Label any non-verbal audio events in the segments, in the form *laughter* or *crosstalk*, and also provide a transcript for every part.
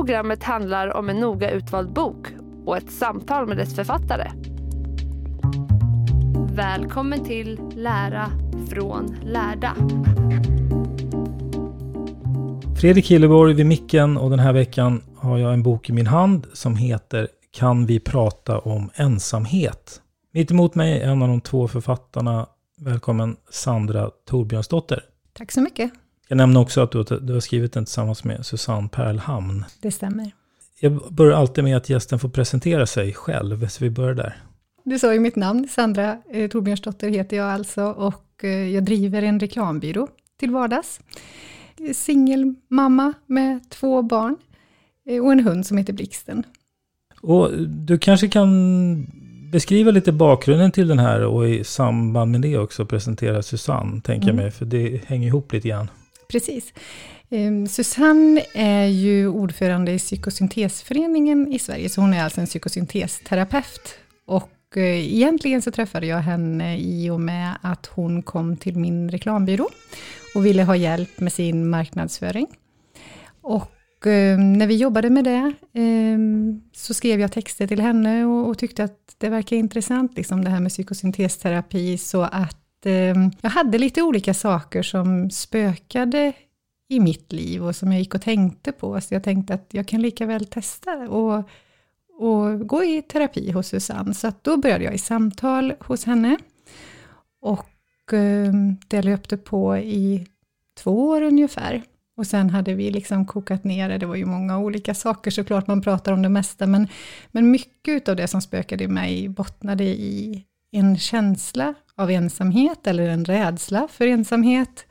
programmet handlar om en noga utvald bok och ett samtal med dess författare. Välkommen till Lära från lärda. Fredrik Hilleborg vid micken och den här veckan har jag en bok i min hand som heter Kan vi prata om ensamhet? Mitt emot mig en av de två författarna. Välkommen Sandra Torbjörnsdotter. Tack så mycket. Jag nämner också att du, du har skrivit den tillsammans med Susanne Perlhamn. Det stämmer. Jag börjar alltid med att gästen får presentera sig själv, så vi börjar där. Du sa ju mitt namn, Sandra eh, Torbjörnsdotter heter jag alltså och eh, jag driver en reklambyrå till vardags. Singelmamma med två barn eh, och en hund som heter Blixten. Och du kanske kan beskriva lite bakgrunden till den här och i samband med det också presentera Susanne, tänker mm. jag mig, för det hänger ihop lite grann. Precis. Ehm, Susanne är ju ordförande i psykosyntesföreningen i Sverige, så hon är alltså en psykosyntesterapeut. Och eh, egentligen så träffade jag henne i och med att hon kom till min reklambyrå och ville ha hjälp med sin marknadsföring. Och ehm, när vi jobbade med det ehm, så skrev jag texter till henne och, tyckte att det verkar intressant, liksom det här med psykosyntesterapi, så att Ehm, jag hade lite olika saker som spökade i mitt liv och som jag gick och tänkte på. Så jag tänkte att jag kan lika väl testa och, och gå i terapi hos Susanne. Så då började jag i samtal hos henne. Och eh, det löpte på i två år ungefär. Och sen hade vi liksom kokat ner det, det var ju många olika saker såklart, man pratar om det mesta, men, men mycket av det som spökade i mig bottnade i en känsla av ensamhet eller en rädsla för ensamhet.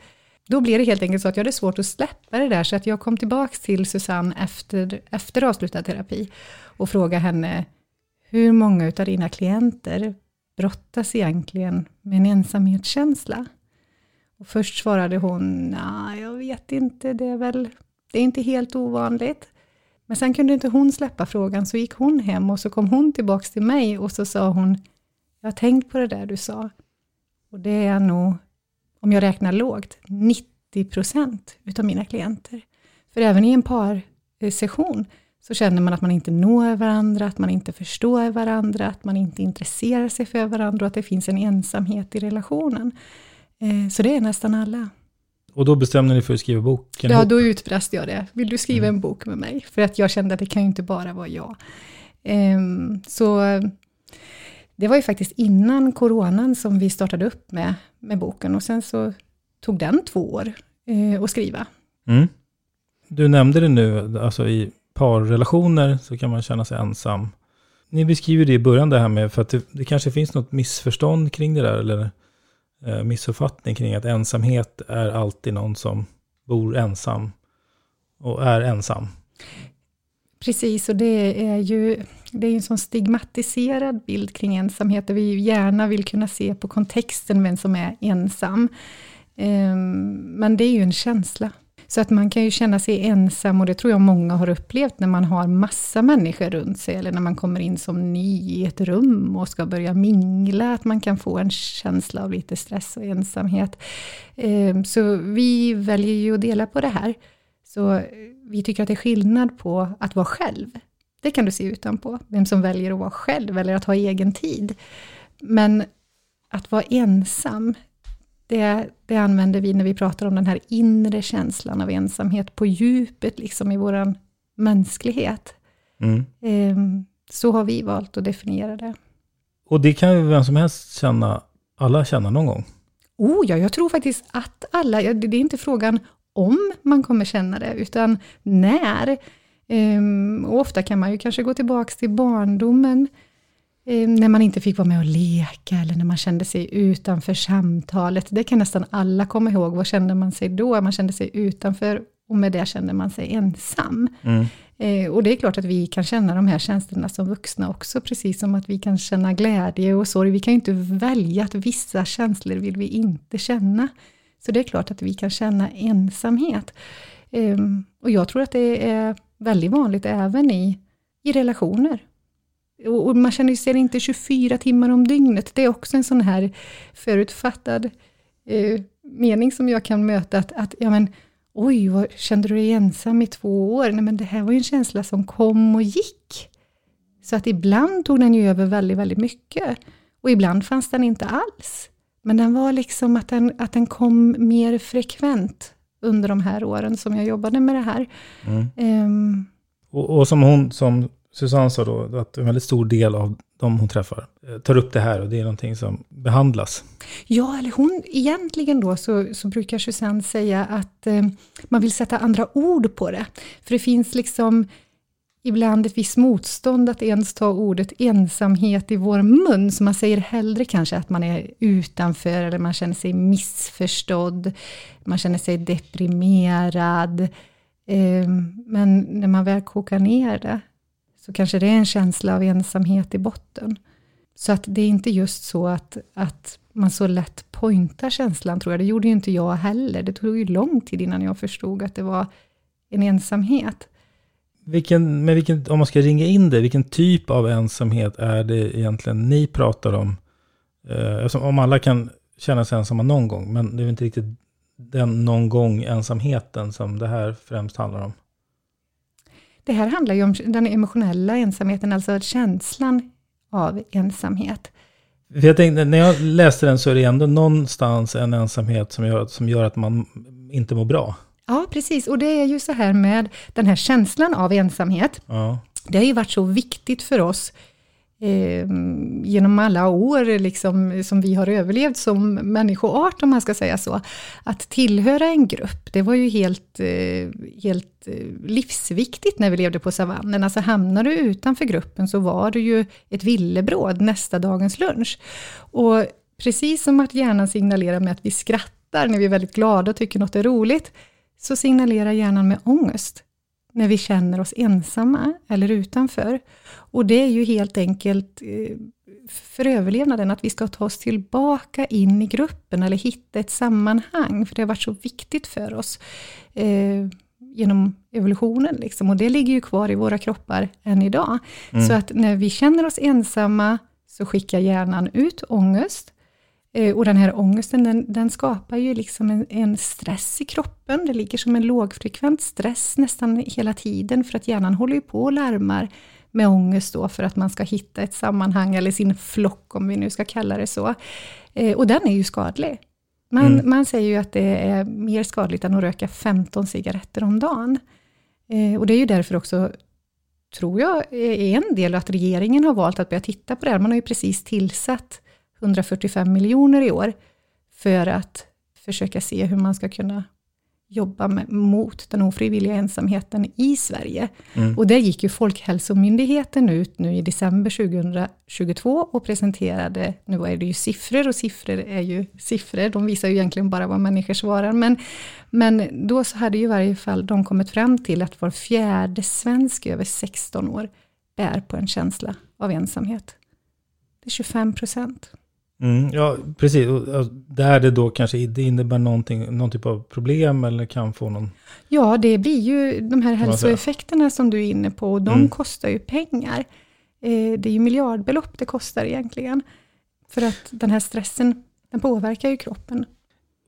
Då blev det helt enkelt så att jag hade svårt att släppa det där, så att jag kom tillbaka till Susanne efter, efter avslutad terapi och frågade henne, hur många av dina klienter brottas egentligen med en ensamhetskänsla? Och först svarade hon, nej, jag vet inte, det är väl, det är inte helt ovanligt. Men sen kunde inte hon släppa frågan, så gick hon hem och så kom hon tillbaka till mig och så sa hon, jag har tänkt på det där du sa. Och det är nog, om jag räknar lågt, 90 procent utav mina klienter. För även i en parsession så känner man att man inte når varandra, att man inte förstår varandra, att man inte intresserar sig för varandra och att det finns en ensamhet i relationen. Eh, så det är nästan alla. Och då bestämde ni för att skriva boken? Ja, då utbrast jag det. Vill du skriva mm. en bok med mig? För att jag kände att det kan ju inte bara vara jag. Ehm, så det var ju faktiskt innan coronan som vi startade upp med, med boken och sen så tog den två år eh, att skriva. Mm. Du nämnde det nu, alltså i parrelationer så kan man känna sig ensam. Ni beskriver det i början det här med, för att det, det kanske finns något missförstånd kring det där, eller eh, missuppfattning kring att ensamhet är alltid någon som bor ensam och är ensam. Precis, och det är ju det är en sån stigmatiserad bild kring ensamhet, där vi gärna vill kunna se på kontexten vem som är ensam. Ehm, men det är ju en känsla. Så att man kan ju känna sig ensam och det tror jag många har upplevt när man har massa människor runt sig eller när man kommer in som ny i ett rum och ska börja mingla, att man kan få en känsla av lite stress och ensamhet. Ehm, så vi väljer ju att dela på det här. Så vi tycker att det är skillnad på att vara själv. Det kan du se utanpå, vem som väljer att vara själv eller att ha egen tid. Men att vara ensam, det, det använder vi när vi pratar om den här inre känslan av ensamhet på djupet, liksom i vår mänsklighet. Mm. Ehm, så har vi valt att definiera det. Och det kan ju vem som helst känna, alla känna någon gång. Oh ja, jag tror faktiskt att alla, det är inte frågan om man kommer känna det, utan när. Um, och ofta kan man ju kanske gå tillbaka till barndomen, um, när man inte fick vara med och leka, eller när man kände sig utanför samtalet. Det kan nästan alla komma ihåg. Vad kände man sig då? Man kände sig utanför, och med det kände man sig ensam. Mm. Eh, och det är klart att vi kan känna de här känslorna som vuxna också, precis som att vi kan känna glädje och sorg. Vi kan ju inte välja att vissa känslor vill vi inte känna. Så det är klart att vi kan känna ensamhet. Um, och jag tror att det är väldigt vanligt även i, i relationer. Och, och man känner sig inte 24 timmar om dygnet. Det är också en sån här förutfattad uh, mening som jag kan möta, att, att ja men, oj, vad, kände du dig ensam i två år? Nej men det här var ju en känsla som kom och gick. Så att ibland tog den ju över väldigt, väldigt mycket. Och ibland fanns den inte alls. Men den var liksom att den, att den kom mer frekvent under de här åren som jag jobbade med det här. Mm. Um, och, och, som hon, som Susanne sa då, att en väldigt stor del av de hon träffar eh, tar upp det här och det är någonting som behandlas. Ja, eller hon, egentligen då så, så brukar Susanne säga att eh, man vill sätta andra ord på det. För det finns liksom ibland ett visst motstånd att ens ta ordet ensamhet i vår mun, så man säger hellre kanske att man är utanför, eller man känner sig missförstådd, man känner sig deprimerad. Ehm, men när man väl kokar ner det, så kanske det är en känsla av ensamhet i botten. Så att det är inte just så att, att man så lätt pointar känslan, tror jag. Det gjorde ju inte jag heller. Det tog ju lång tid innan jag förstod att det var en ensamhet. Vilken, med vilken, om man ska ringa in det, vilken typ av ensamhet är det egentligen ni pratar om? Eh, om alla kan känna sig ensamma någon gång, men det är inte riktigt den någon gång ensamheten som det här främst handlar om. Det här handlar ju om den emotionella ensamheten, alltså känslan av ensamhet. Jag tänkte, när jag läste den så är det ändå någonstans en ensamhet som gör, som gör att man inte mår bra. Ja, precis. Och det är ju så här med den här känslan av ensamhet. Ja. Det har ju varit så viktigt för oss eh, genom alla år liksom, som vi har överlevt som människoart, om man ska säga så. Att tillhöra en grupp, det var ju helt, eh, helt eh, livsviktigt när vi levde på savannen. Alltså hamnar du utanför gruppen så var du ju ett villebråd nästa dagens lunch. Och precis som att hjärnan signalerar med att vi skrattar när vi är väldigt glada och tycker något är roligt, så signalerar hjärnan med ångest när vi känner oss ensamma eller utanför. Och det är ju helt enkelt eh, för överlevnaden, att vi ska ta oss tillbaka in i gruppen eller hitta ett sammanhang, för det har varit så viktigt för oss eh, genom evolutionen. Liksom. Och det ligger ju kvar i våra kroppar än idag. Mm. Så att när vi känner oss ensamma, så skickar hjärnan ut ångest, och den här ångesten, den, den skapar ju liksom en, en, stress i kroppen. Det ligger som en lågfrekvent stress nästan hela tiden, för att hjärnan håller ju på och larmar med ångest då, för att man ska hitta ett sammanhang, eller sin flock, om vi nu ska kalla det så. Eh, och den är ju skadlig. Man, mm. man säger ju att det är mer skadligt än att röka 15 cigaretter om dagen. Eh, och det är ju därför också, tror jag, är en del att regeringen har valt att börja titta på det här. Man har ju precis tillsatt 145 miljoner i år, för att försöka se hur man ska kunna jobba med, mot den ofrivilliga ensamheten i Sverige. Mm. Och där gick ju Folkhälsomyndigheten ut nu i december 2022 och presenterade, nu är det ju siffror och siffror är ju siffror, de visar ju egentligen bara vad människor svarar, men, men då så hade ju i varje fall de kommit fram till att var fjärde svensk över 16 år bär på en känsla av ensamhet. Det är 25 procent. Mm, ja, precis. Och, och där det då kanske det innebär någonting, någon typ av problem eller kan få någon... Ja, det blir ju de här hälsoeffekterna som du är inne på, och de Mm. kostar ju pengar. Eh, det är ju miljardbelopp det kostar egentligen. För att den här stressen, den påverkar ju kroppen.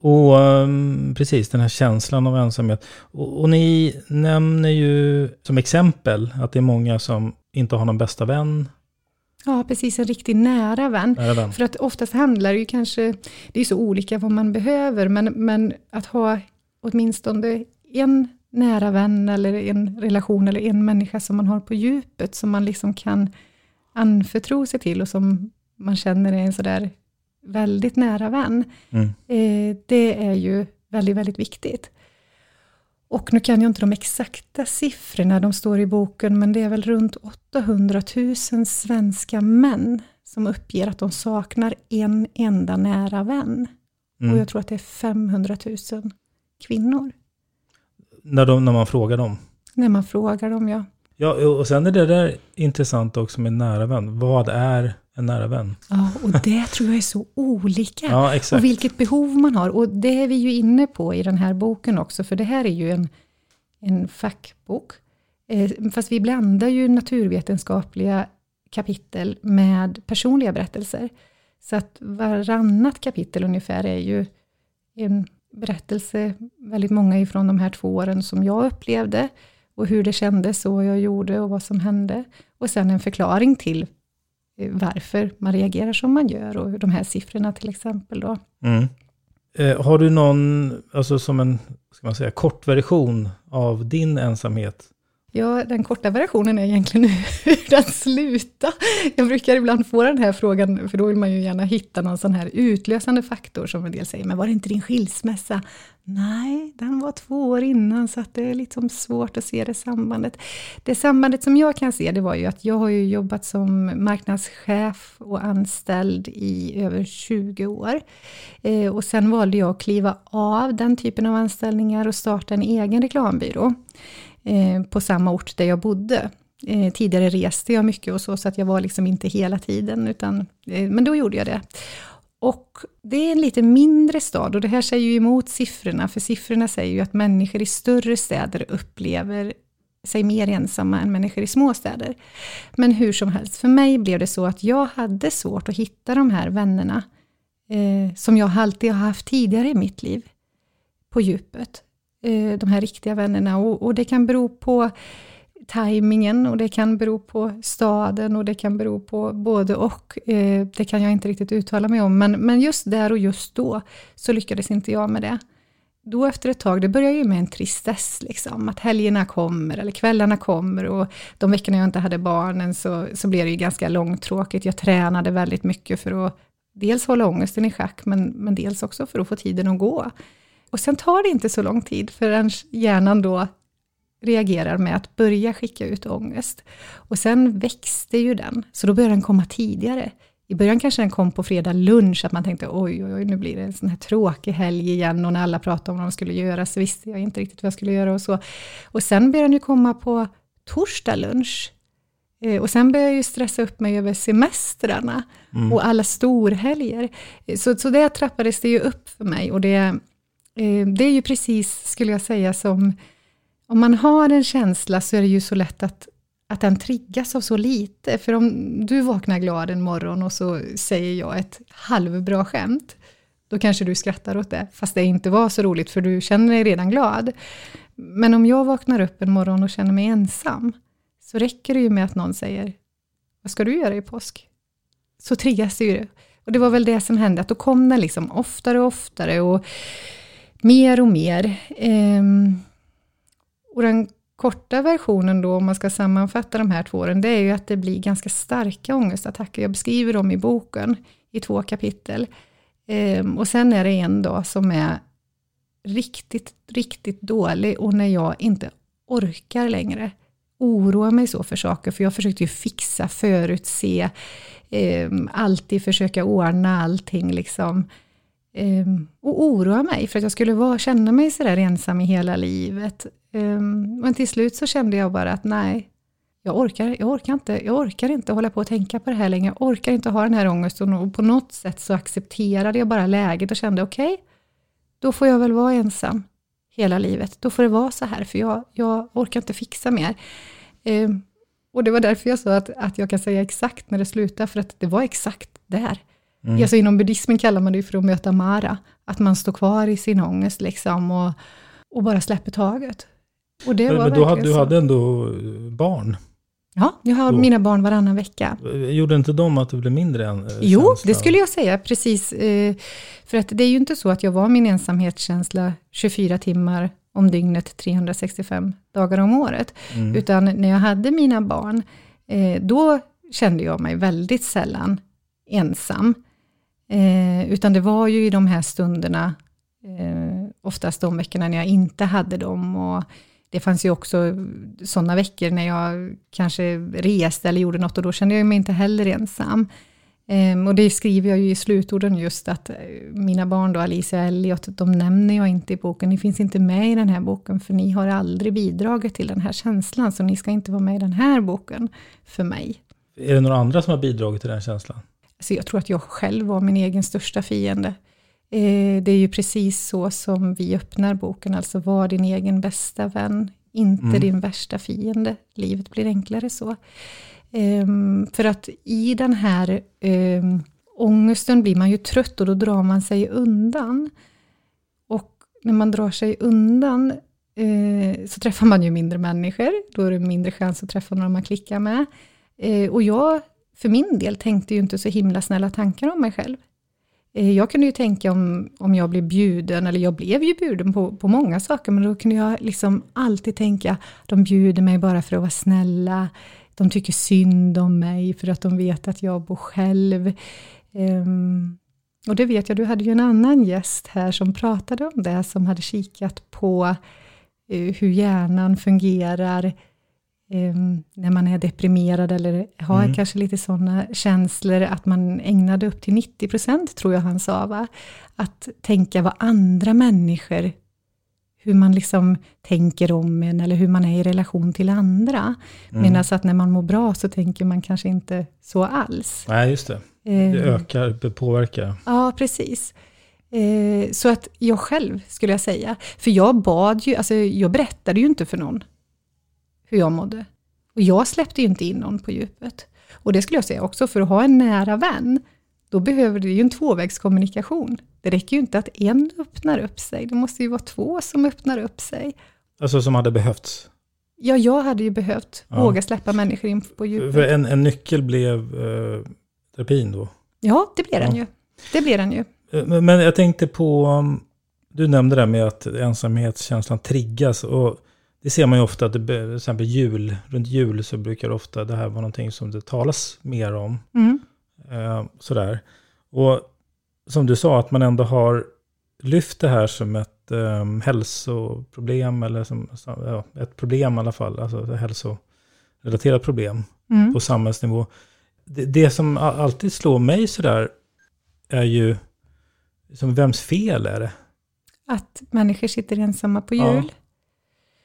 Och ehm, precis, den här känslan av ensamhet. Och, och ni nämner ju som exempel att det är många som inte har någon bästa vän. Ja, precis, en riktigt nära vän. Nära vän. För att oftast handlar det ju kanske, det är så olika vad man behöver, men, men att ha åtminstone en nära vän eller en relation eller en människa som man har på djupet, som man liksom kan anförtro sig till och som man känner är en sådär väldigt nära vän. Mm. Eh, det är ju väldigt, väldigt viktigt. Och nu kan jag inte de exakta siffrorna, de står i boken, men det är väl runt 800 000 svenska män som uppger att de saknar en enda nära vän. Och Mm. jag tror att det är 500 000 kvinnor, När, de, när man frågar dem. när man frågar dem. Ja. Ja, och sen är det där intressant också med nära vän. Vad är en nära vän? ja, och det tror jag är så olika. Ja, exakt. Och vilket behov man har. Och det är vi ju inne på i den här boken också, för det här är ju en, en fackbok. Eh, fast vi blandar ju naturvetenskapliga kapitel med personliga berättelser. Så att varannat kapitel ungefär är ju en berättelse, väldigt många ifrån de här två åren som jag upplevde, och hur det kändes och vad jag gjorde och vad som hände. Och sen en förklaring till varför man reagerar som man gör och de här siffrorna till exempel. Då. Mm. Eh, har du någon, alltså som en, ska man säga, kort version av din ensamhet? Ja, den korta versionen är egentligen *laughs* hur den slutar. Jag brukar ibland få den här frågan, för då vill man ju gärna hitta någon sån här utlösande faktor, som en del säger, men var det inte din skilsmässa? Nej, den var två år innan, så att det är liksom svårt att se det sambandet. Det sambandet som jag kan se, det var ju att jag har ju jobbat som marknadschef och anställd i över 20 år. Eh, och sen valde jag att kliva av den typen av anställningar och starta en egen reklambyrå eh, på samma ort där jag bodde. Eh, tidigare reste jag mycket och så, så att jag var liksom inte hela tiden, utan, eh, men då gjorde jag det. Och det är en lite mindre stad och det här säger ju emot siffrorna, för siffrorna säger ju att människor i större städer upplever sig mer ensamma än människor i små städer. Men hur som helst, för mig blev det så att jag hade svårt att hitta de här vännerna eh, som jag alltid har haft tidigare i mitt liv, på djupet. Eh, de här riktiga vännerna och, och det kan bero på tajmingen och det kan bero på staden och det kan bero på både och. Eh, det kan jag inte riktigt uttala mig om, men, men just där och just då så lyckades inte jag med det. Då efter ett tag, det börjar ju med en tristess, liksom, att helgerna kommer eller kvällarna kommer och de veckorna jag inte hade barnen så, så blev det ju ganska långtråkigt. Jag tränade väldigt mycket för att dels hålla ångesten i schack, men, men dels också för att få tiden att gå. Och sen tar det inte så lång tid förrän hjärnan då reagerar med att börja skicka ut ångest. Och sen växte ju den, så då började den komma tidigare. I början kanske den kom på fredag lunch, att man tänkte oj, oj, oj, nu blir det en sån här tråkig helg igen, och när alla pratade om vad de skulle göra, så visste jag inte riktigt vad jag skulle göra och så. Och sen började den ju komma på torsdag lunch. Eh, Och sen började jag ju stressa upp mig över semestrarna och alla storhelger. Eh, Så, så det trappades det ju upp för mig och det, eh, det är ju precis, skulle jag säga, som om man har en känsla så är det ju så lätt att, att den triggas av så lite. För om du vaknar glad en morgon och så säger jag ett halvbra skämt, då kanske du skrattar åt det, fast det inte var så roligt för du känner dig redan glad. Men om jag vaknar upp en morgon och känner mig ensam, så räcker det ju med att någon säger, vad ska du göra i påsk? Så triggas det ju. Och det var väl det som hände, att då kom den liksom oftare och oftare och mer och mer. Ehm, och den korta versionen då, om man ska sammanfatta de här två åren, det är ju att det blir ganska starka ångestattacker. Jag beskriver dem i boken i två kapitel. Ehm, och sen är det en dag som är riktigt, riktigt dålig och när jag inte orkar längre oroa mig så för saker, för jag försökte ju fixa, förutse, eh, alltid försöka ordna allting liksom. Ehm, och oroa mig för att jag skulle vara, känna mig sådär ensam i hela livet. Ehm, men till slut så kände jag bara att nej, jag orkar, jag orkar inte, jag orkar inte hålla på och tänka på det här längre, jag orkar inte ha den här ångesten och på något sätt så accepterade jag bara läget och kände okej, okay, då får jag väl vara ensam hela livet. Då får det vara så här, för jag, jag orkar inte fixa mer. Ehm, och det var därför jag sa att, att jag kan säga exakt när det slutar, för att det var exakt där. Mm. Alltså inom buddhismen kallar man det för att möta Mara, att man står kvar i sin ångest liksom och, och bara släpper taget. Och det men, var men du, hade, du hade ändå barn? Ja, jag har då. mina barn varannan vecka. Gjorde inte de att du blev mindre än eh, Jo, känsla? det skulle jag säga, precis. Eh, för att det är ju inte så att jag var min ensamhetskänsla 24 timmar om dygnet, 365 dagar om året. Mm. Utan när jag hade mina barn, eh, då kände jag mig väldigt sällan ensam. Eh, utan det var ju i de här stunderna, eh, oftast de veckorna när jag inte hade dem, och det fanns ju också sådana veckor när jag kanske reste eller gjorde något och då kände jag mig inte heller ensam. Eh, och det skriver jag ju i slutorden just att eh, mina barn då, Alicia och Elliot, de nämner jag inte i boken. Ni finns inte med i den här boken, för ni har aldrig bidragit till den här känslan, så ni ska inte vara med i den här boken för mig. Är det några andra som har bidragit till den känslan? Alltså jag tror att jag själv var min egen största fiende. Eh, det är ju precis så som vi öppnar boken, alltså var din egen bästa vän, inte mm. din värsta fiende. Livet blir enklare så. Ehm, för att i den här ehm, ångesten blir man ju trött och då drar man sig undan. Och när man drar sig undan eh, så träffar man ju mindre människor, då är det mindre chans att träffa några man klickar med. Eh, och jag, för min del, tänkte ju inte så himla snälla tankar om mig själv. Eh, jag kunde ju tänka om, om jag blev bjuden, eller jag blev ju bjuden på, på många saker, men då kunde jag liksom alltid tänka, de bjuder mig bara för att vara snälla, de tycker synd om mig för att de vet att jag bor själv. Um, och det vet jag, du hade ju en annan gäst här som pratade om det, som hade kikat på uh, hur hjärnan fungerar Ehm, när man är deprimerad eller har mm. kanske lite sådana känslor, att man ägnade upp till 90 procent, tror jag han sa, va? att tänka vad andra människor, hur man liksom tänker om en, eller hur man är i relation till andra. Mm. Medan att när man mår bra så tänker man kanske inte så alls. Nej, just det. Det ehm. ökar, det påverkar. Ja, precis. Eh, så att jag själv, skulle jag säga, för jag bad ju, alltså jag berättade ju inte för någon hur jag mådde. Och jag släppte ju inte in någon på djupet. Och det skulle jag säga också, för att ha en nära vän, då behöver det ju en tvåvägskommunikation. Det räcker ju inte att en öppnar upp sig, det måste ju vara två som öppnar upp sig. Alltså som hade behövts? Ja, jag hade ju behövt ja. våga släppa människor in på djupet. För en, en nyckel blev eh, terapin då? Ja, det blev ja. den ju. Det blev den ju. Eh, men, jag tänkte på, um, du nämnde det med att ensamhetskänslan triggas. Och det ser man ju ofta, att det, till exempel jul, runt jul så brukar det ofta det här vara någonting som det talas mer om. Mm. Eh, sådär. Och som du sa, att man ändå har lyft det här som ett eh, hälsoproblem, eller som, ja, ett problem i alla fall, alltså ett hälsorelaterat problem mm. på samhällsnivå. Det, det, som alltid slår mig sådär är ju, som vems fel är det? Att människor sitter ensamma på jul? Ja.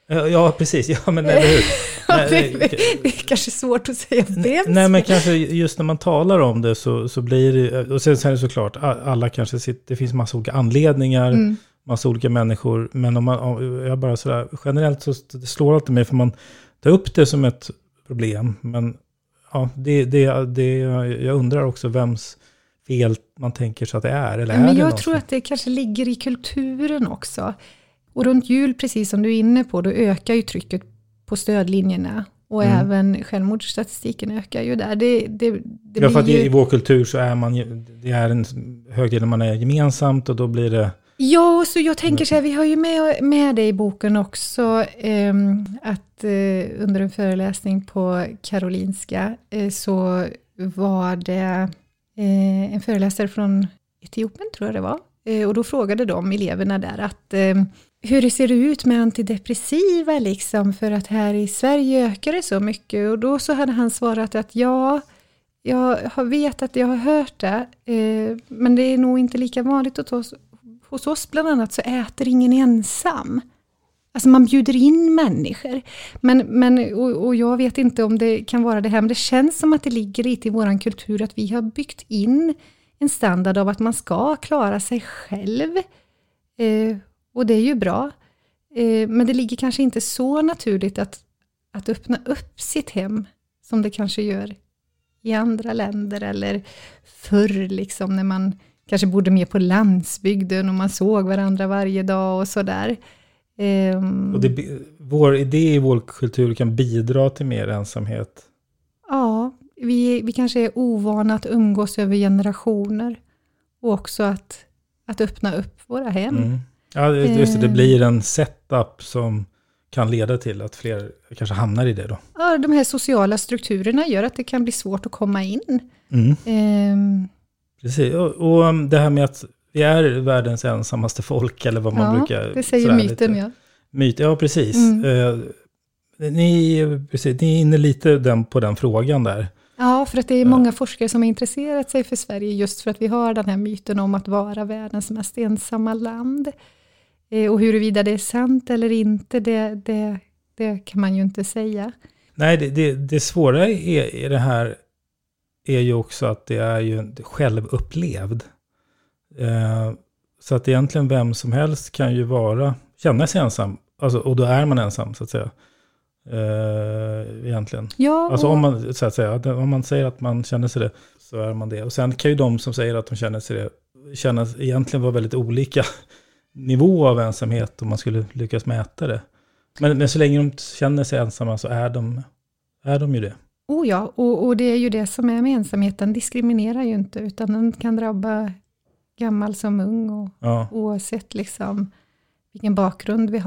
Ja, precis. *laughs* Ja, men eller hur? *laughs* det, det, är kanske svårt att säga vem Nej, men kanske just när man talar om det så, så blir det... Och sen, sen är det såklart, alla kanske sitter... Det finns massa olika anledningar, mm. massa olika människor. Men om man... Om, jag bara sådär, generellt så det slår alltid mig, för man tar upp det som ett problem. Men ja, det, det, det, jag undrar också vems fel man tänker sig att det är. Eller men är jag tror att det kanske ligger i kulturen också. Och runt jul, precis som du är inne på, då ökar ju trycket på stödlinjerna. Och mm. även självmordsstatistiken ökar ju där. Det, det, det ja, för att ju... i vår kultur så är man det är en hög del man är gemensamt och då blir det... Ja, så jag tänker så här, vi har ju med, med det i boken också, eh, att eh, under en föreläsning på Karolinska eh, så var det eh, en föreläsare från Etiopien, tror jag det var. Eh, och då frågade de eleverna där att ehm, hur det ser ut med antidepressiva, liksom, för att här i Sverige ökar det så mycket. Och då så hade han svarat att ja, jag vet att jag har hört det, eh, men det är nog inte lika vanligt hos oss. Hos oss bland annat så äter ingen ensam. Alltså man bjuder in människor. Men, men, och, och, jag vet inte om det kan vara det här, men det känns som att det ligger lite i vår kultur att vi har byggt in en standard av att man ska klara sig själv. Eh, och det är ju bra. Eh, men det ligger kanske inte så naturligt att, att öppna upp sitt hem, som det kanske gör i andra länder, eller förr, liksom, när man kanske bodde mer på landsbygden och man såg varandra varje dag och sådär. Um, och det, vår idé i vår kultur kan bidra till mer ensamhet? Ja, vi, vi kanske är ovana att umgås över generationer. Och också att, att öppna upp våra hem. Mm. Ja, just det, det ehm. blir en setup som kan leda till att fler kanske hamnar i det då. Ja, de här sociala strukturerna gör att det kan bli svårt att komma in. Mm. Um, Precis, och, och, det här med att vi är världens ensammaste folk, eller vad man ja, brukar... det säger myten, lite. ja. Myt, ja, precis. Mm. Uh, ni, precis. Ni är inne lite den, på den frågan där. Ja, för att det är många forskare som har intresserat sig för Sverige, just för att vi har den här myten om att vara världens mest ensamma land. Eh, och huruvida det är sant eller inte, det, det, det kan man ju inte säga. Nej, det, det, det svåra i, det här är ju också att det är ju självupplevd. Eh, så att egentligen vem som helst kan ju vara, känna sig ensam. Alltså, och då är man ensam så att säga. Eh, egentligen. Ja, alltså om man, så att säga, om man säger att man känner sig det, så är man det. Och sen kan ju de som säger att de känner sig det, känna, egentligen vara väldigt olika nivå av ensamhet om man skulle lyckas mäta det. Men, men så länge de känner sig ensamma så är de, är de ju det. Oh ja, och, och det är ju det som är med ensamhet, den diskriminerar ju inte, utan den kan drabba gammal som ung, och ja. oavsett liksom vilken bakgrund vi har.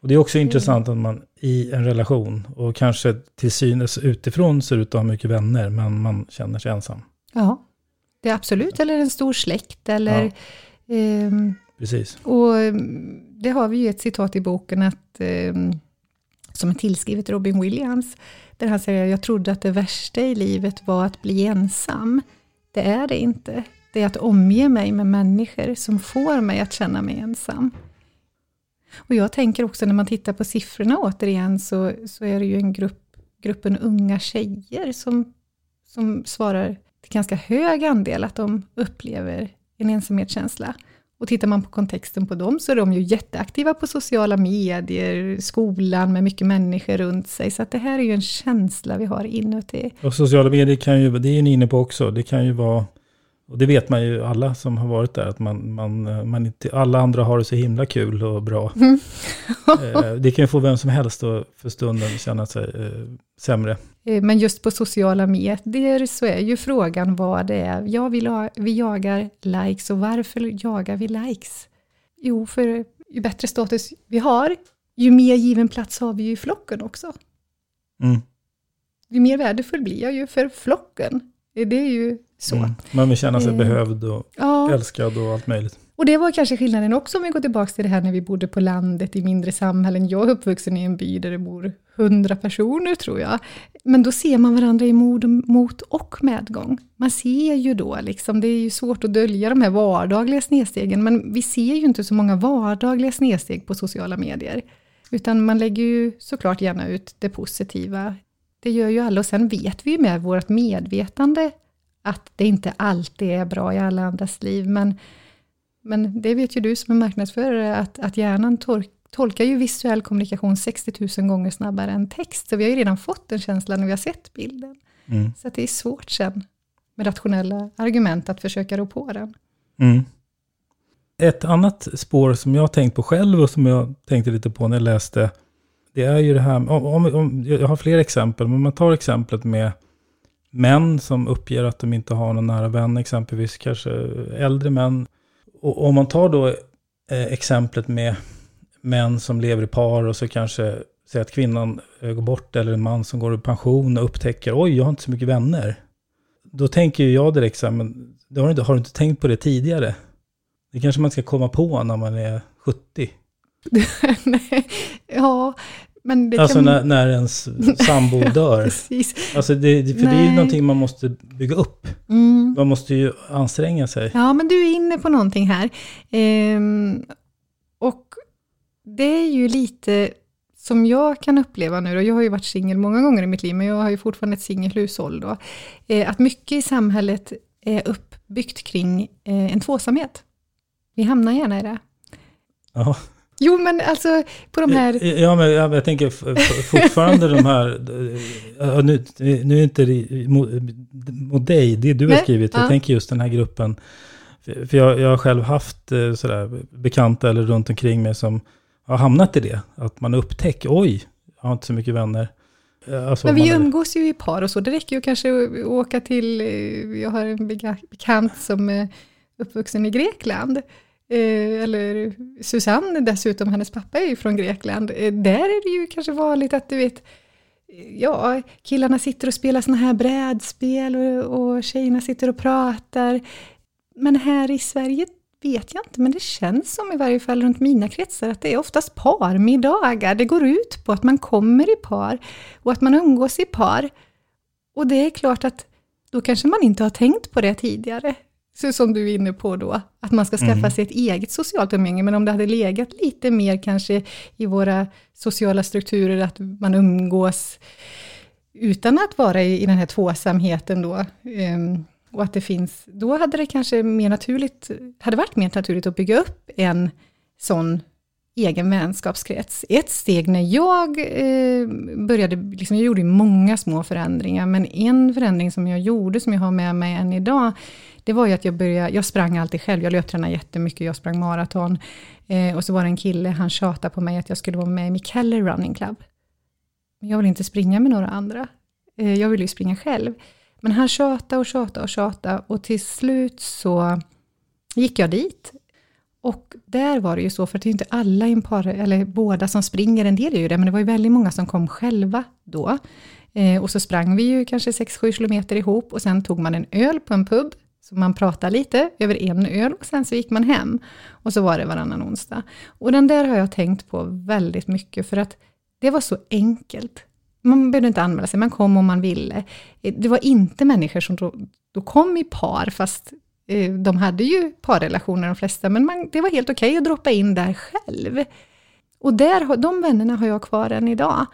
Och det är också intressant att man i en relation och kanske till synes utifrån ser ut att ha mycket vänner, men man känner sig ensam. Ja, det är absolut, eller en stor släkt, eller... Ja. Eh, Precis. Och ehm, det har vi ju ett citat i boken, att, eh, som är tillskrivet Robin Williams, där han säger, jag trodde att det värsta i livet var att bli ensam. Det är det inte. Det är att omge mig med människor som får mig att känna mig ensam. Och jag tänker också när man tittar på siffrorna återigen, så, så är det ju en grupp, gruppen unga tjejer som, som svarar till ganska hög andel att de upplever en ensamhetskänsla. Och tittar man på kontexten på dem så är de ju jätteaktiva på sociala medier, skolan med mycket människor runt sig. Så att det här är ju en känsla vi har inuti. Och sociala medier kan ju, det är ni inne på också, det kan ju vara och det vet man ju alla som har varit där, att man, man, man inte, alla andra har det så himla kul och bra. *laughs* Mm. Eh, det kan ju få vem som helst att för stunden känna sig eh, sämre. Eh, Men just på sociala medier så är ju frågan vad det är. Ja, vi, la, vi jagar likes och varför jagar vi likes? Jo, för ju bättre status vi har, ju mer given plats har vi ju i flocken också. Mm. Ju mer värdefull blir jag ju för flocken. Det är ju så. Mm. Man vill känna sig Eh, behövd och Ja, älskad och allt möjligt. och det var kanske skillnaden också om vi går tillbaka till det här när vi bodde på landet i mindre samhällen. Jag är uppvuxen i en by där det bor hundra personer tror jag. Men då ser man varandra i mod, mot och medgång. Man ser ju då, liksom, det är ju svårt att dölja de här vardagliga snedstegen, men vi ser ju inte så många vardagliga snedsteg på sociala medier. Utan man lägger ju såklart gärna ut det positiva. Det gör ju alla och sen vet vi ju med vårt medvetande att det inte alltid är bra i alla andras liv, men men det vet ju du som är marknadsförare, att, att hjärnan tor- tolkar ju visuell kommunikation 60 000 gånger snabbare än text. Så vi har ju redan fått en känsla när vi har sett bilden. Mm. Så det är svårt sen med rationella argument att försöka rå på den. Mm. Ett annat spår som jag har tänkt på själv och som jag tänkte lite på när jag läste, det är ju det här, om, om, om, jag har fler exempel, men man tar exemplet med män som uppger att de inte har någon nära vän, exempelvis kanske äldre män. Och om man tar då eh, exemplet med män som lever i par och så kanske säger att kvinnan eh, går bort eller en man som går i pension och upptäcker, oj, jag har inte så mycket vänner. Då tänker ju jag direkt så här, men det har, du inte, har du inte tänkt på det tidigare? Det kanske man ska komma på när man är 70. *laughs* Nej, ja, men det Alltså kan... när, när ens *laughs* sambo dör. Precis. Alltså det, för det är ju Nej. någonting man måste bygga upp. Mm. Man måste ju anstränga sig. Ja, men du är inne på någonting här. Ehm, och det är ju lite som jag kan uppleva nu, och jag har ju varit singel många gånger i mitt liv, men jag har ju fortfarande ett singelhushåll då, eh, att mycket i samhället är uppbyggt kring eh, en tvåsamhet. Vi hamnar gärna i det. Ja, Jo, men alltså på de här... ja men jag, jag tänker fortfarande de här, ja, nu, nu är inte det mot, mot dig, det du har Nej, skrivit, jag ja. tänker just den här gruppen. För jag, jag har själv haft eh, sådär, bekanta eller runt omkring mig som har hamnat i det. Att man upptäcker, oj, jag har inte så mycket vänner. Eh, Alltså, Men vi umgås ju i par och så, det räcker ju kanske att åka till, eh, jag har en bekant som är uppvuxen i Grekland, eh, eller Susanne dessutom, hennes pappa är ju från Grekland. Eh, Där är det ju kanske vanligt att du vet, eh, ja, killarna sitter och spelar såna här brädspel och, och tjejerna sitter och pratar. Men här i Sverige vet jag inte, men det känns som i varje fall runt mina kretsar att det är oftast parmiddagar. Det går ut på att man kommer i par och att man umgås i par. Och det är klart att då kanske man inte har tänkt på det tidigare. Så som du är inne på då, att man ska skaffa Mm. sig ett eget socialt umgänge. Men om det hade legat lite mer kanske i våra sociala strukturer, att man umgås utan att vara i, i den här tvåsamheten då, ehm, och att det finns, då hade det kanske mer naturligt, hade varit mer naturligt att bygga upp en sån egen vänskapskrets. Ett steg när jag eh, började, liksom, jag gjorde många små förändringar, men en förändring som jag gjorde, som jag har med mig än idag, det var ju att jag började, jag sprang alltid själv, jag löptränade jättemycket, jag sprang maraton, eh, och så var det en kille, han tjatade på mig att jag skulle vara med i Mikeller Running Club. Men jag vill inte springa med några andra, eh, jag vill ju springa själv. Men han tjatade och tjatade och tjatade, och till slut så gick jag dit, och där var det ju så, för det är ju inte alla i en par, eller båda som springer, en del är ju det, men det var ju väldigt många som kom själva då. Eh, och så sprang vi ju kanske 6-7 kilometer ihop. Och sen tog man en öl på en pub, så man pratade lite över en öl och sen så gick man hem. Och så var det varannan onsdag. Och den där har jag tänkt på väldigt mycket, för att det var så enkelt. Man behövde inte anmäla sig, man kom om man ville. Eh, det var inte människor som då, då kom i par, fast eh, de hade ju parrelationer de flesta, men man, det var helt okej att droppa in där själv. Och där, de vännerna har jag kvar än idag,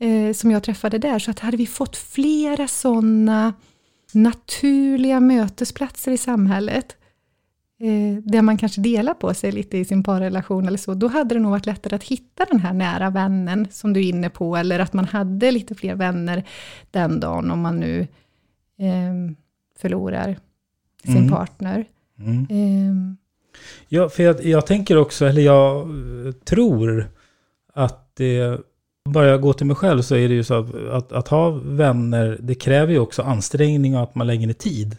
eh, som jag träffade där. Så att hade vi fått flera sådana naturliga mötesplatser i samhället, eh, där man kanske delar på sig lite i sin parrelation eller så, då hade det nog varit lättare att hitta den här nära vännen som du är inne på, eller att man hade lite fler vänner den dagen om man nu eh, förlorar sin Mm. partner. Mm. Ehm, Ja, för jag, jag tänker också, eller jag eh, tror att det, bara jag går till mig själv så är det ju så att, att, att ha vänner, det kräver ju också ansträngning och att man lägger ner tid.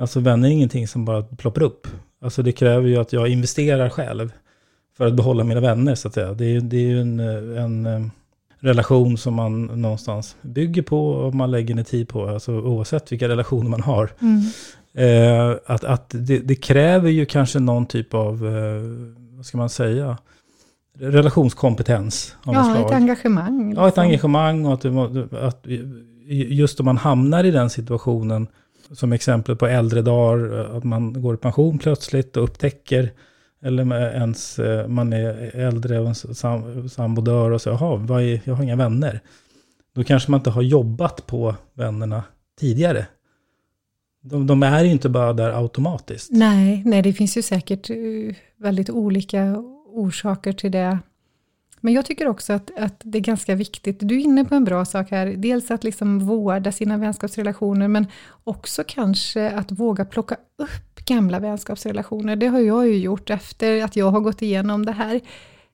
Alltså vänner är ingenting som bara ploppar upp. Alltså det kräver ju att jag investerar själv för att behålla mina vänner så att säga. Det är, ju- det är ju en, en eh, relation som man någonstans bygger på och man lägger ner tid på, alltså oavsett vilka relationer man har. mm. Eh, att att det, det kräver ju kanske någon typ av, eh, vad ska man säga, relationskompetens Ja, ett engagemang. Ja, ett liksom. engagemang och att, att just om man hamnar i den situationen, som exempel på äldre dagar, att man går i pension plötsligt och upptäcker, eller ens, eh, man är äldre och ens sam, sambo dör och så, jaha, vad är, jag har inga vänner. Då kanske man inte har jobbat på vännerna tidigare. De, de är ju inte bara där automatiskt. Nej, nej, det finns ju säkert eh, väldigt olika orsaker till det. Men jag tycker också att, att det är ganska viktigt, du är inne på en bra sak här, dels att liksom vårda sina vänskapsrelationer, men också kanske att våga plocka upp gamla vänskapsrelationer. Det har jag ju gjort efter att jag har gått igenom det här.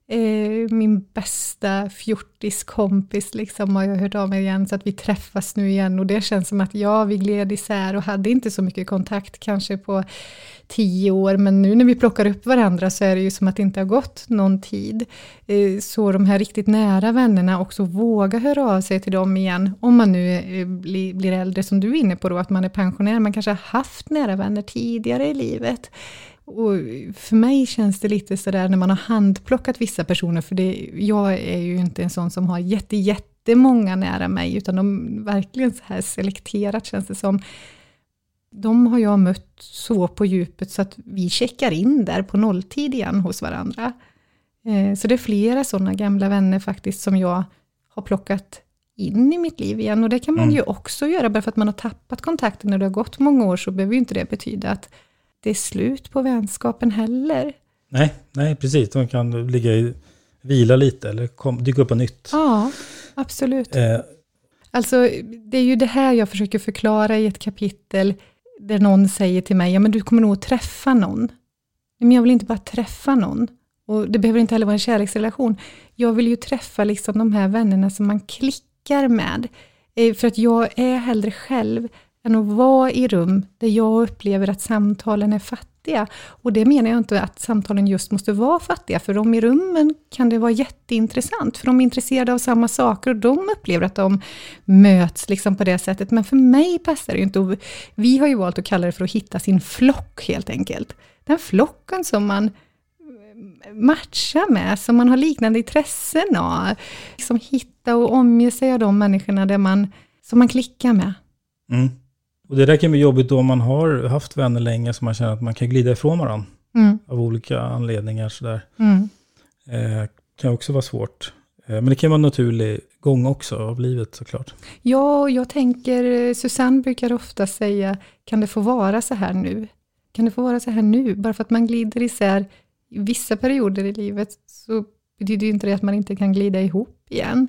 Eh, min bästa fjortiskompis liksom har jag hört av mig igen, så att vi träffas nu igen och det känns som att ja, vi gled isär och hade inte så mycket kontakt kanske på tio år, men nu när vi plockar upp varandra så är det ju som att det inte har gått någon tid. Eh, Så de här riktigt nära vännerna också våga höra av sig till dem igen, om man nu eh, blir, blir äldre som du är inne på då, att man är pensionär, man kanske har haft nära vänner tidigare i livet. Och för mig känns det lite sådär när man har handplockat vissa personer, för det, jag är ju inte en sån som har jätte, jättemånga nära mig, utan de verkligen så här selekterat känns det som. De har jag mött så på djupet så att vi checkar in där på nolltid igen hos varandra. Eh, Så det är flera sådana gamla vänner faktiskt som jag har plockat in i mitt liv igen. Och det kan man Mm. ju också göra, bara för att man har tappat kontakten när det har gått många år, så behöver ju inte det betyda att det är slut på vänskapen heller. Nej, nej precis. De kan ligga i, vila lite eller kom, dyka upp på nytt. Ja, absolut. Eh, Alltså, det är ju det här jag försöker förklara i ett kapitel, där någon säger till mig, ja men du kommer nog att träffa någon. Men jag vill inte bara träffa någon. Och det behöver inte heller vara en kärleksrelation. Jag vill ju träffa liksom de här vännerna som man klickar med. Eh, För att jag är hellre själv än att vara i rum där jag upplever att samtalen är fattiga. Och det menar jag inte att samtalen just måste vara fattiga, för de i rummen kan det vara jätteintressant, för de är intresserade av samma saker och de upplever att de möts liksom på det sättet. Men för mig passar det ju inte. Och vi har ju valt att kalla det för att hitta sin flock helt enkelt. Den flocken som man matcha med, som man har liknande intressen av. Liksom hitta och omge sig av de människorna där man, som man klickar med. mm. Och det där kan bli jobbigt då man har haft vänner länge så man känner att man kan glida ifrån varandra Mm, av olika anledningar. Sådär. mm. Eh, kan också vara svårt. Eh, men det kan vara en naturlig gång också av livet såklart. Ja, jag tänker, Susanne brukar ofta säga, kan det få vara så här nu? Kan det få vara så här nu? Bara för att man glider isär i vissa perioder i livet, så betyder ju inte det att man inte kan glida ihop igen.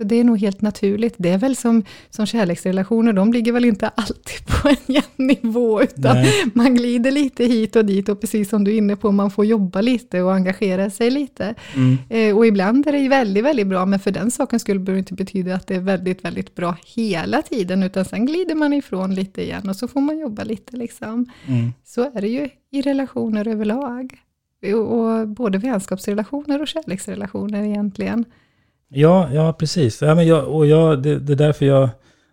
Så det är nog helt naturligt. Det är väl som, som kärleksrelationer, de ligger väl inte alltid *laughs* på en jämn nivå, utan Nej. man glider lite hit och dit, och precis som du är inne på, man får jobba lite och engagera sig lite. Mm. Eh, och ibland är det väldigt, väldigt bra, men för den saken skulle behöver inte betyda att det är väldigt, väldigt bra hela tiden, utan sen glider man ifrån lite igen och så får man jobba lite liksom. Mm. Så är det ju i relationer överlag. Och, och både vänskapsrelationer och kärleksrelationer egentligen. Ja, ja precis. Ja, men jag, och jag, det, det är därför jag,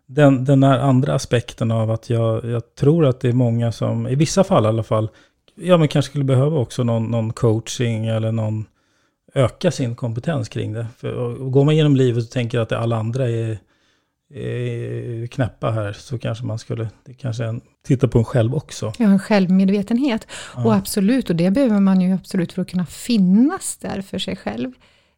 den, den här andra aspekten av att jag, jag tror att det är många som, i vissa fall i alla fall, ja men kanske skulle behöva också någon, någon coaching eller någon, öka sin kompetens kring det. För, och, går man genom livet och tänker att alla andra är, är knäppa här, så kanske man skulle, det kanske en, titta på en själv också. Ja, en självmedvetenhet. Och absolut, och det behöver man ju absolut för att kunna finnas där för sig själv.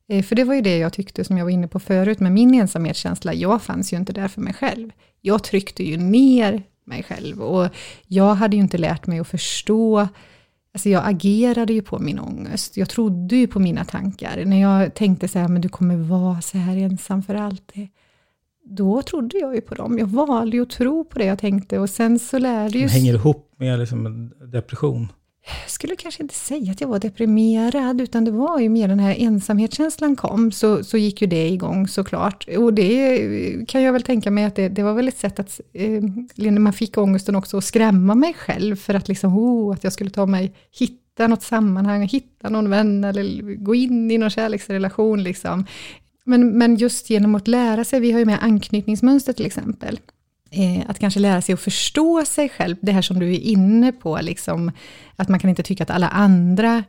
Eh, För det var ju det jag tyckte, som jag var inne på förut, med min ensamhetskänsla. Jag fanns ju inte där för mig själv. Jag tryckte ju ner mig själv och jag hade ju inte lärt mig att förstå Alltså jag agerade ju på min ångest. Jag trodde ju på mina tankar. När jag tänkte så här, men du kommer vara så här ensam för alltid. Då trodde jag ju på dem. Jag valde ju att tro på det jag tänkte och sen så lärde ju... Det hänger ihop Mer liksom depression? Jag skulle kanske inte säga att jag var deprimerad, utan det var ju mer den här ensamhetskänslan kom, så, så gick ju det igång såklart. Och det kan jag väl tänka mig att det, det var väl ett sätt att, eh, man fick ångesten också att skrämma mig själv, för att liksom, oh, att jag skulle ta mig, hitta något sammanhang, hitta någon vän, eller gå in i någon kärleksrelation liksom. Men, men just genom att lära sig, vi har ju med anknytningsmönster till exempel, Eh, att kanske lära sig att förstå sig själv, det här som du är inne på, liksom, att man kan inte tycka att alla andra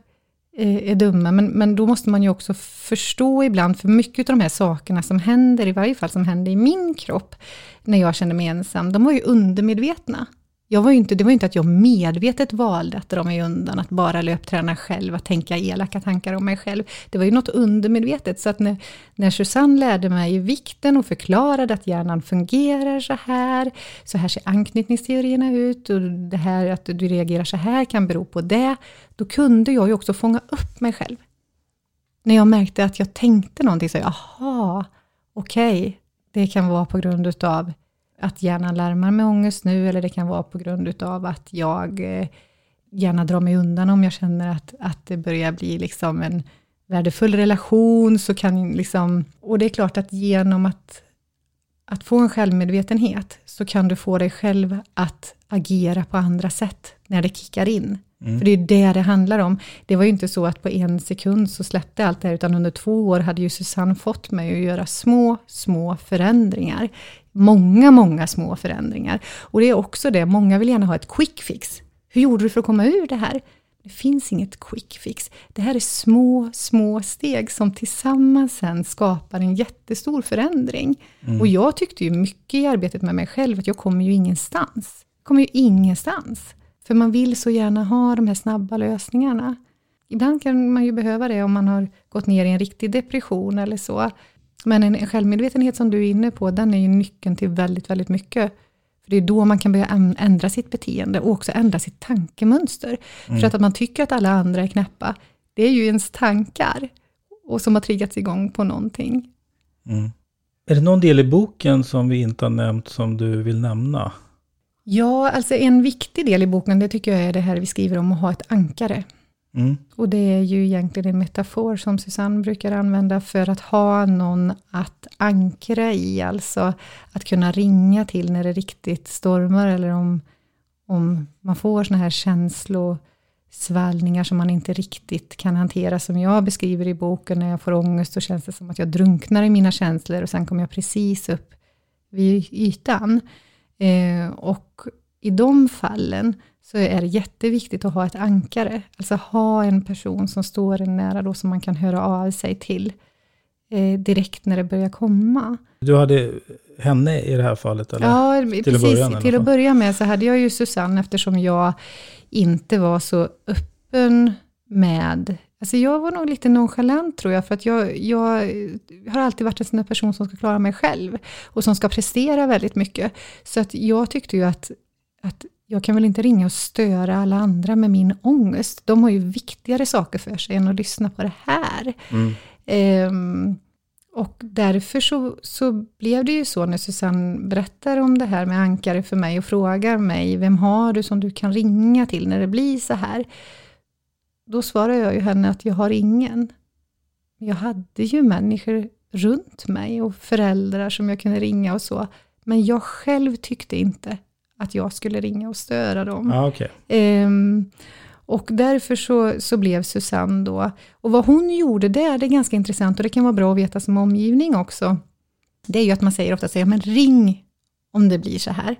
eh, är dumma, men, men då måste man ju också förstå ibland, för mycket av de här sakerna som händer, i varje fall som händer i min kropp, när jag känner mig ensam, de var ju undermedvetna. Jag var ju inte, det var ju inte att jag medvetet valde att dra mig undan, att bara löpträna själv, att tänka elaka tankar om mig själv. Det var ju något undermedvetet, så att när, när Susanne lärde mig vikten och förklarade att hjärnan fungerar så här, så här ser anknytningsteorierna ut, och det här att du reagerar så här kan bero på det, då kunde jag ju också fånga upp mig själv. När jag märkte att jag tänkte någonting, så jaha, okej, okay, det kan vara på grund utav att hjärnan larmar med ångest nu, eller det kan vara på grund utav att jag eh, gärna drar mig undan om jag känner att, att det börjar bli liksom en värdefull relation, så kan liksom, och det är klart att genom att, att få en självmedvetenhet, så kan du få dig själv att agera på andra sätt, när det kickar in. Mm. För det är det det handlar om. Det var ju inte så att på en sekund så släppte allt det här, utan under två år hade ju Susanne fått mig att göra små, små förändringar många, många små förändringar. Och det är också det, många vill gärna ha ett quick fix. Hur gjorde du för att komma ur det här? Det finns inget quick fix. Det här är små, små steg som tillsammans sen skapar en jättestor förändring. Mm. Och jag tyckte ju mycket i arbetet med mig själv, att jag kommer ju ingenstans. Jag kommer ju ingenstans. För man vill så gärna ha de här snabba lösningarna. Ibland kan man ju behöva det om man har gått ner i en riktig depression eller så. Men en självmedvetenhet som du är inne på, den är ju nyckeln till väldigt, väldigt mycket. För Det är då man kan börja ändra sitt beteende och också ändra sitt tankemönster. Mm. För att, att man tycker att alla andra är knäppa, det är ju ens tankar och som har triggats igång på någonting. Mm. Är det någon del i boken som vi inte har nämnt som du vill nämna? Ja, alltså en viktig del i boken, det tycker jag är det här vi skriver om att ha ett ankare. Mm. Och det är ju egentligen en metafor som Susanne brukar använda för att ha någon att ankra i, alltså att kunna ringa till när det riktigt stormar eller om, om man får såna här känslosvallningar som man inte riktigt kan hantera, som jag beskriver i boken, när jag får ångest så känns det som att jag drunknar i mina känslor och sen kommer jag precis upp vid ytan. Eh, och i de fallen så är det jätteviktigt att ha ett ankare. Alltså ha en person som står en nära då som man kan höra av sig till eh, direkt när det börjar komma. Du hade henne i det här fallet? Eller? Ja, till precis. Att börja, till att börja med så hade jag ju Susanne eftersom jag inte var så öppen med Alltså jag var nog lite nonchalant tror jag, för att jag, jag har alltid varit en sån person som ska klara mig själv och som ska prestera väldigt mycket. Så att jag tyckte ju att, att jag kan väl inte ringa och störa alla andra med min ångest. De har ju viktigare saker för sig än att lyssna på det här. Mm. Um, och därför så, så blev det ju så när Susanne berättar om det här med ankare för mig och frågar mig, vem har du som du kan ringa till när det blir så här? Då svarar jag ju henne att jag har ingen. Jag hade ju människor runt mig och föräldrar som jag kunde ringa och så. Men jag själv tyckte inte att jag skulle ringa och störa dem. Ah, okay. Um, och därför så, så blev Susanne då, och vad hon gjorde där, det är ganska intressant och det kan vara bra att veta som omgivning också. Det är ju att man säger ofta, säger, men ring om det blir så här.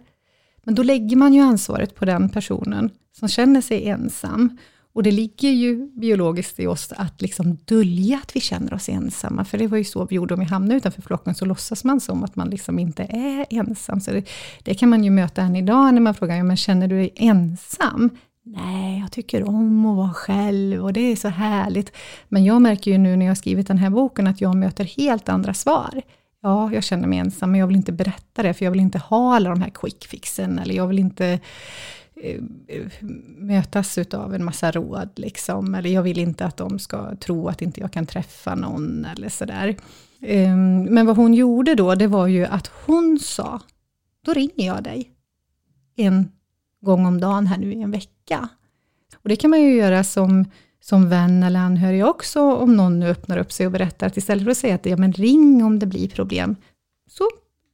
Men då lägger man ju ansvaret på den personen som känner sig ensam. Och det ligger ju biologiskt i oss att liksom dölja att vi känner oss ensamma, för det var ju så vi gjorde om vi hamnade utanför flocken, så låtsas man som att man liksom inte är ensam. Så det, det kan man ju möta än idag när man frågar, ja men känner du dig ensam? Nej, jag tycker om att vara själv och det är så härligt. Men jag märker ju nu när jag har skrivit den här boken att jag möter helt andra svar. Ja, jag känner mig ensam, men jag vill inte berätta det, för jag vill inte ha alla de här quick fixen, eller jag vill inte Eh, mötas av en massa råd, liksom. eller jag vill inte att de ska tro att inte jag kan träffa någon, eller sådär. Ehm, men vad hon gjorde då, det var ju att hon sa, då ringer jag dig en gång om dagen här nu i en vecka. Och det kan man ju göra som, som vän eller anhörig också, om någon nu öppnar upp sig och berättar, att istället för att säga att ja, men ring om det blir problem, så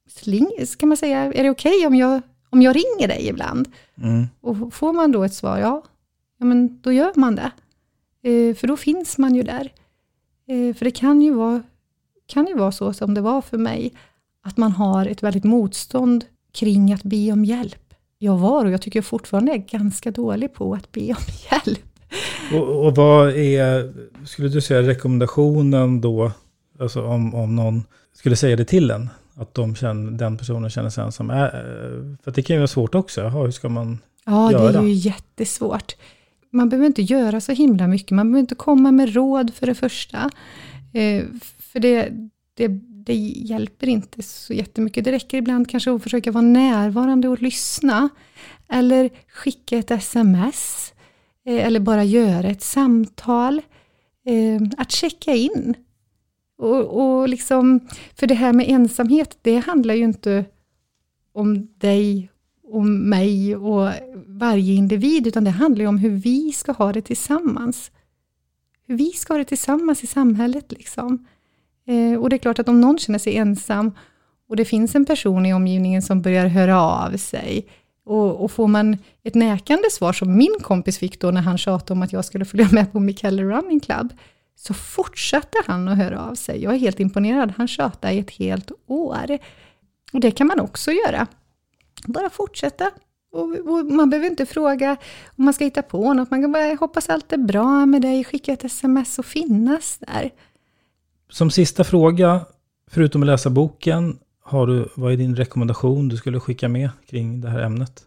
sling, man säga, är det okej okay om, jag, om jag ringer dig ibland? Mm. Och får man då ett svar, ja, ja men då gör man det. Eh, för då finns man ju där. Eh, för det kan ju, vara, kan ju vara så som det var för mig, att man har ett väldigt motstånd kring att be om hjälp. Jag var och jag tycker fortfarande är ganska dålig på att be om *laughs* hjälp. Och, och vad är, skulle du säga, rekommendationen då, alltså om, om någon skulle säga det till en, att de känner, den personen känner sig ensam? Äh, för det kan ju vara svårt också, Jaha, hur ska man Ja, göra? det är ju jättesvårt. Man behöver inte göra så himla mycket, man behöver inte komma med råd för det första. Eh, för det, det, det hjälper inte så jättemycket. Det räcker ibland kanske att försöka vara närvarande och lyssna. Eller skicka ett sms. Eh, eller bara göra ett samtal. Eh, att checka in. Och, och liksom, för det här med ensamhet, det handlar ju inte om dig och mig och varje individ, utan det handlar ju om hur vi ska ha det tillsammans. Hur vi ska ha det tillsammans i samhället. Liksom. Eh, och det är klart att om någon känner sig ensam och det finns en person i omgivningen som börjar höra av sig, och, och får man ett näkande svar, som min kompis fick då när han tjatade om att jag skulle följa med på Mikael Running Club, så fortsatte han att höra av sig. Jag är helt imponerad. Han tjatade i ett helt år. Och det kan man också göra. Bara fortsätta. Och, och man behöver inte fråga om man ska hitta på något. Man kan bara hoppas allt är bra med dig, skicka ett sms och finnas där. Som sista fråga, förutom att läsa boken, har du, vad är din rekommendation du skulle skicka med kring det här ämnet?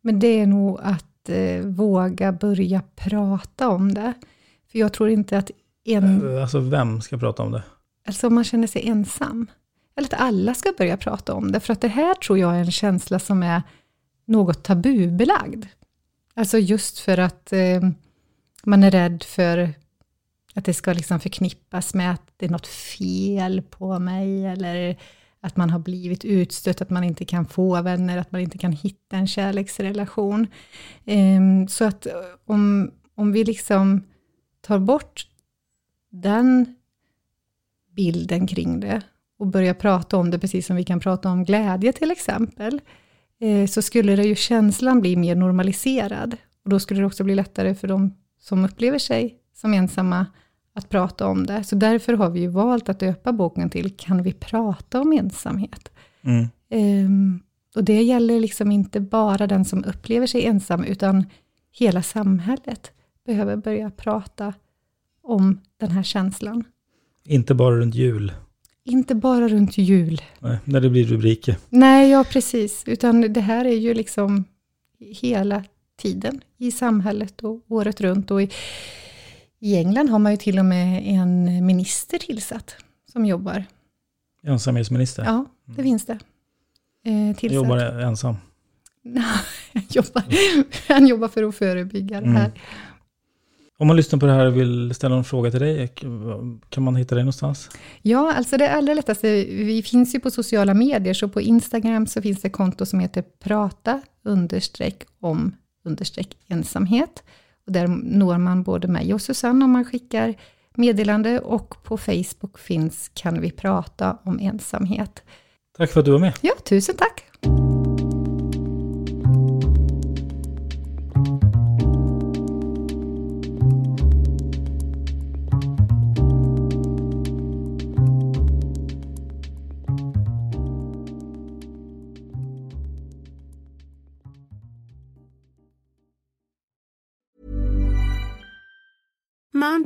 Men det är nog att eh, våga börja prata om det. För jag tror inte att en... Alltså vem ska prata om det? Alltså om man känner sig ensam. Eller att alla ska börja prata om det. För att det här tror jag är en känsla som är något tabubelagd. Alltså just för att eh, man är rädd för att det ska liksom förknippas med att det är något fel på mig, eller att man har blivit utstött, att man inte kan få vänner, att man inte kan hitta en kärleksrelation. Eh, så att om, om vi liksom tar bort den bilden kring det och börjar prata om det, precis som vi kan prata om glädje till exempel, eh, så skulle det ju känslan bli mer normaliserad. Och då skulle det också bli lättare för de som upplever sig som ensamma att prata om det. Så därför har vi ju valt att döpa boken till Kan vi prata om ensamhet? Mm. Um, och det gäller liksom inte bara den som upplever sig ensam, utan hela samhället behöver börja prata om den här känslan. Inte bara runt jul. Inte bara runt jul. Nej, när det blir rubriker. Nej, ja precis. Utan det här är ju liksom hela tiden i samhället och året runt. Och i, i England har man ju till och med en minister tillsatt som jobbar. Ensamhetsminister? Ja, det mm. finns det. Eh, tillsatt. jobbar ensam? *laughs* han, jobbar, han jobbar för att förebygga det här. Mm. Om man lyssnar på det här och vill ställa en fråga till dig, kan man hitta dig någonstans? Ja, alltså det allra lättaste, vi finns ju på sociala medier, så på Instagram så finns det konto som heter prata understreck om understreck ensamhet. Och där når man både mig och Susanne om man skickar meddelande och på Facebook finns Kan vi prata om ensamhet. Tack för att du var med. Ja, tusen tack.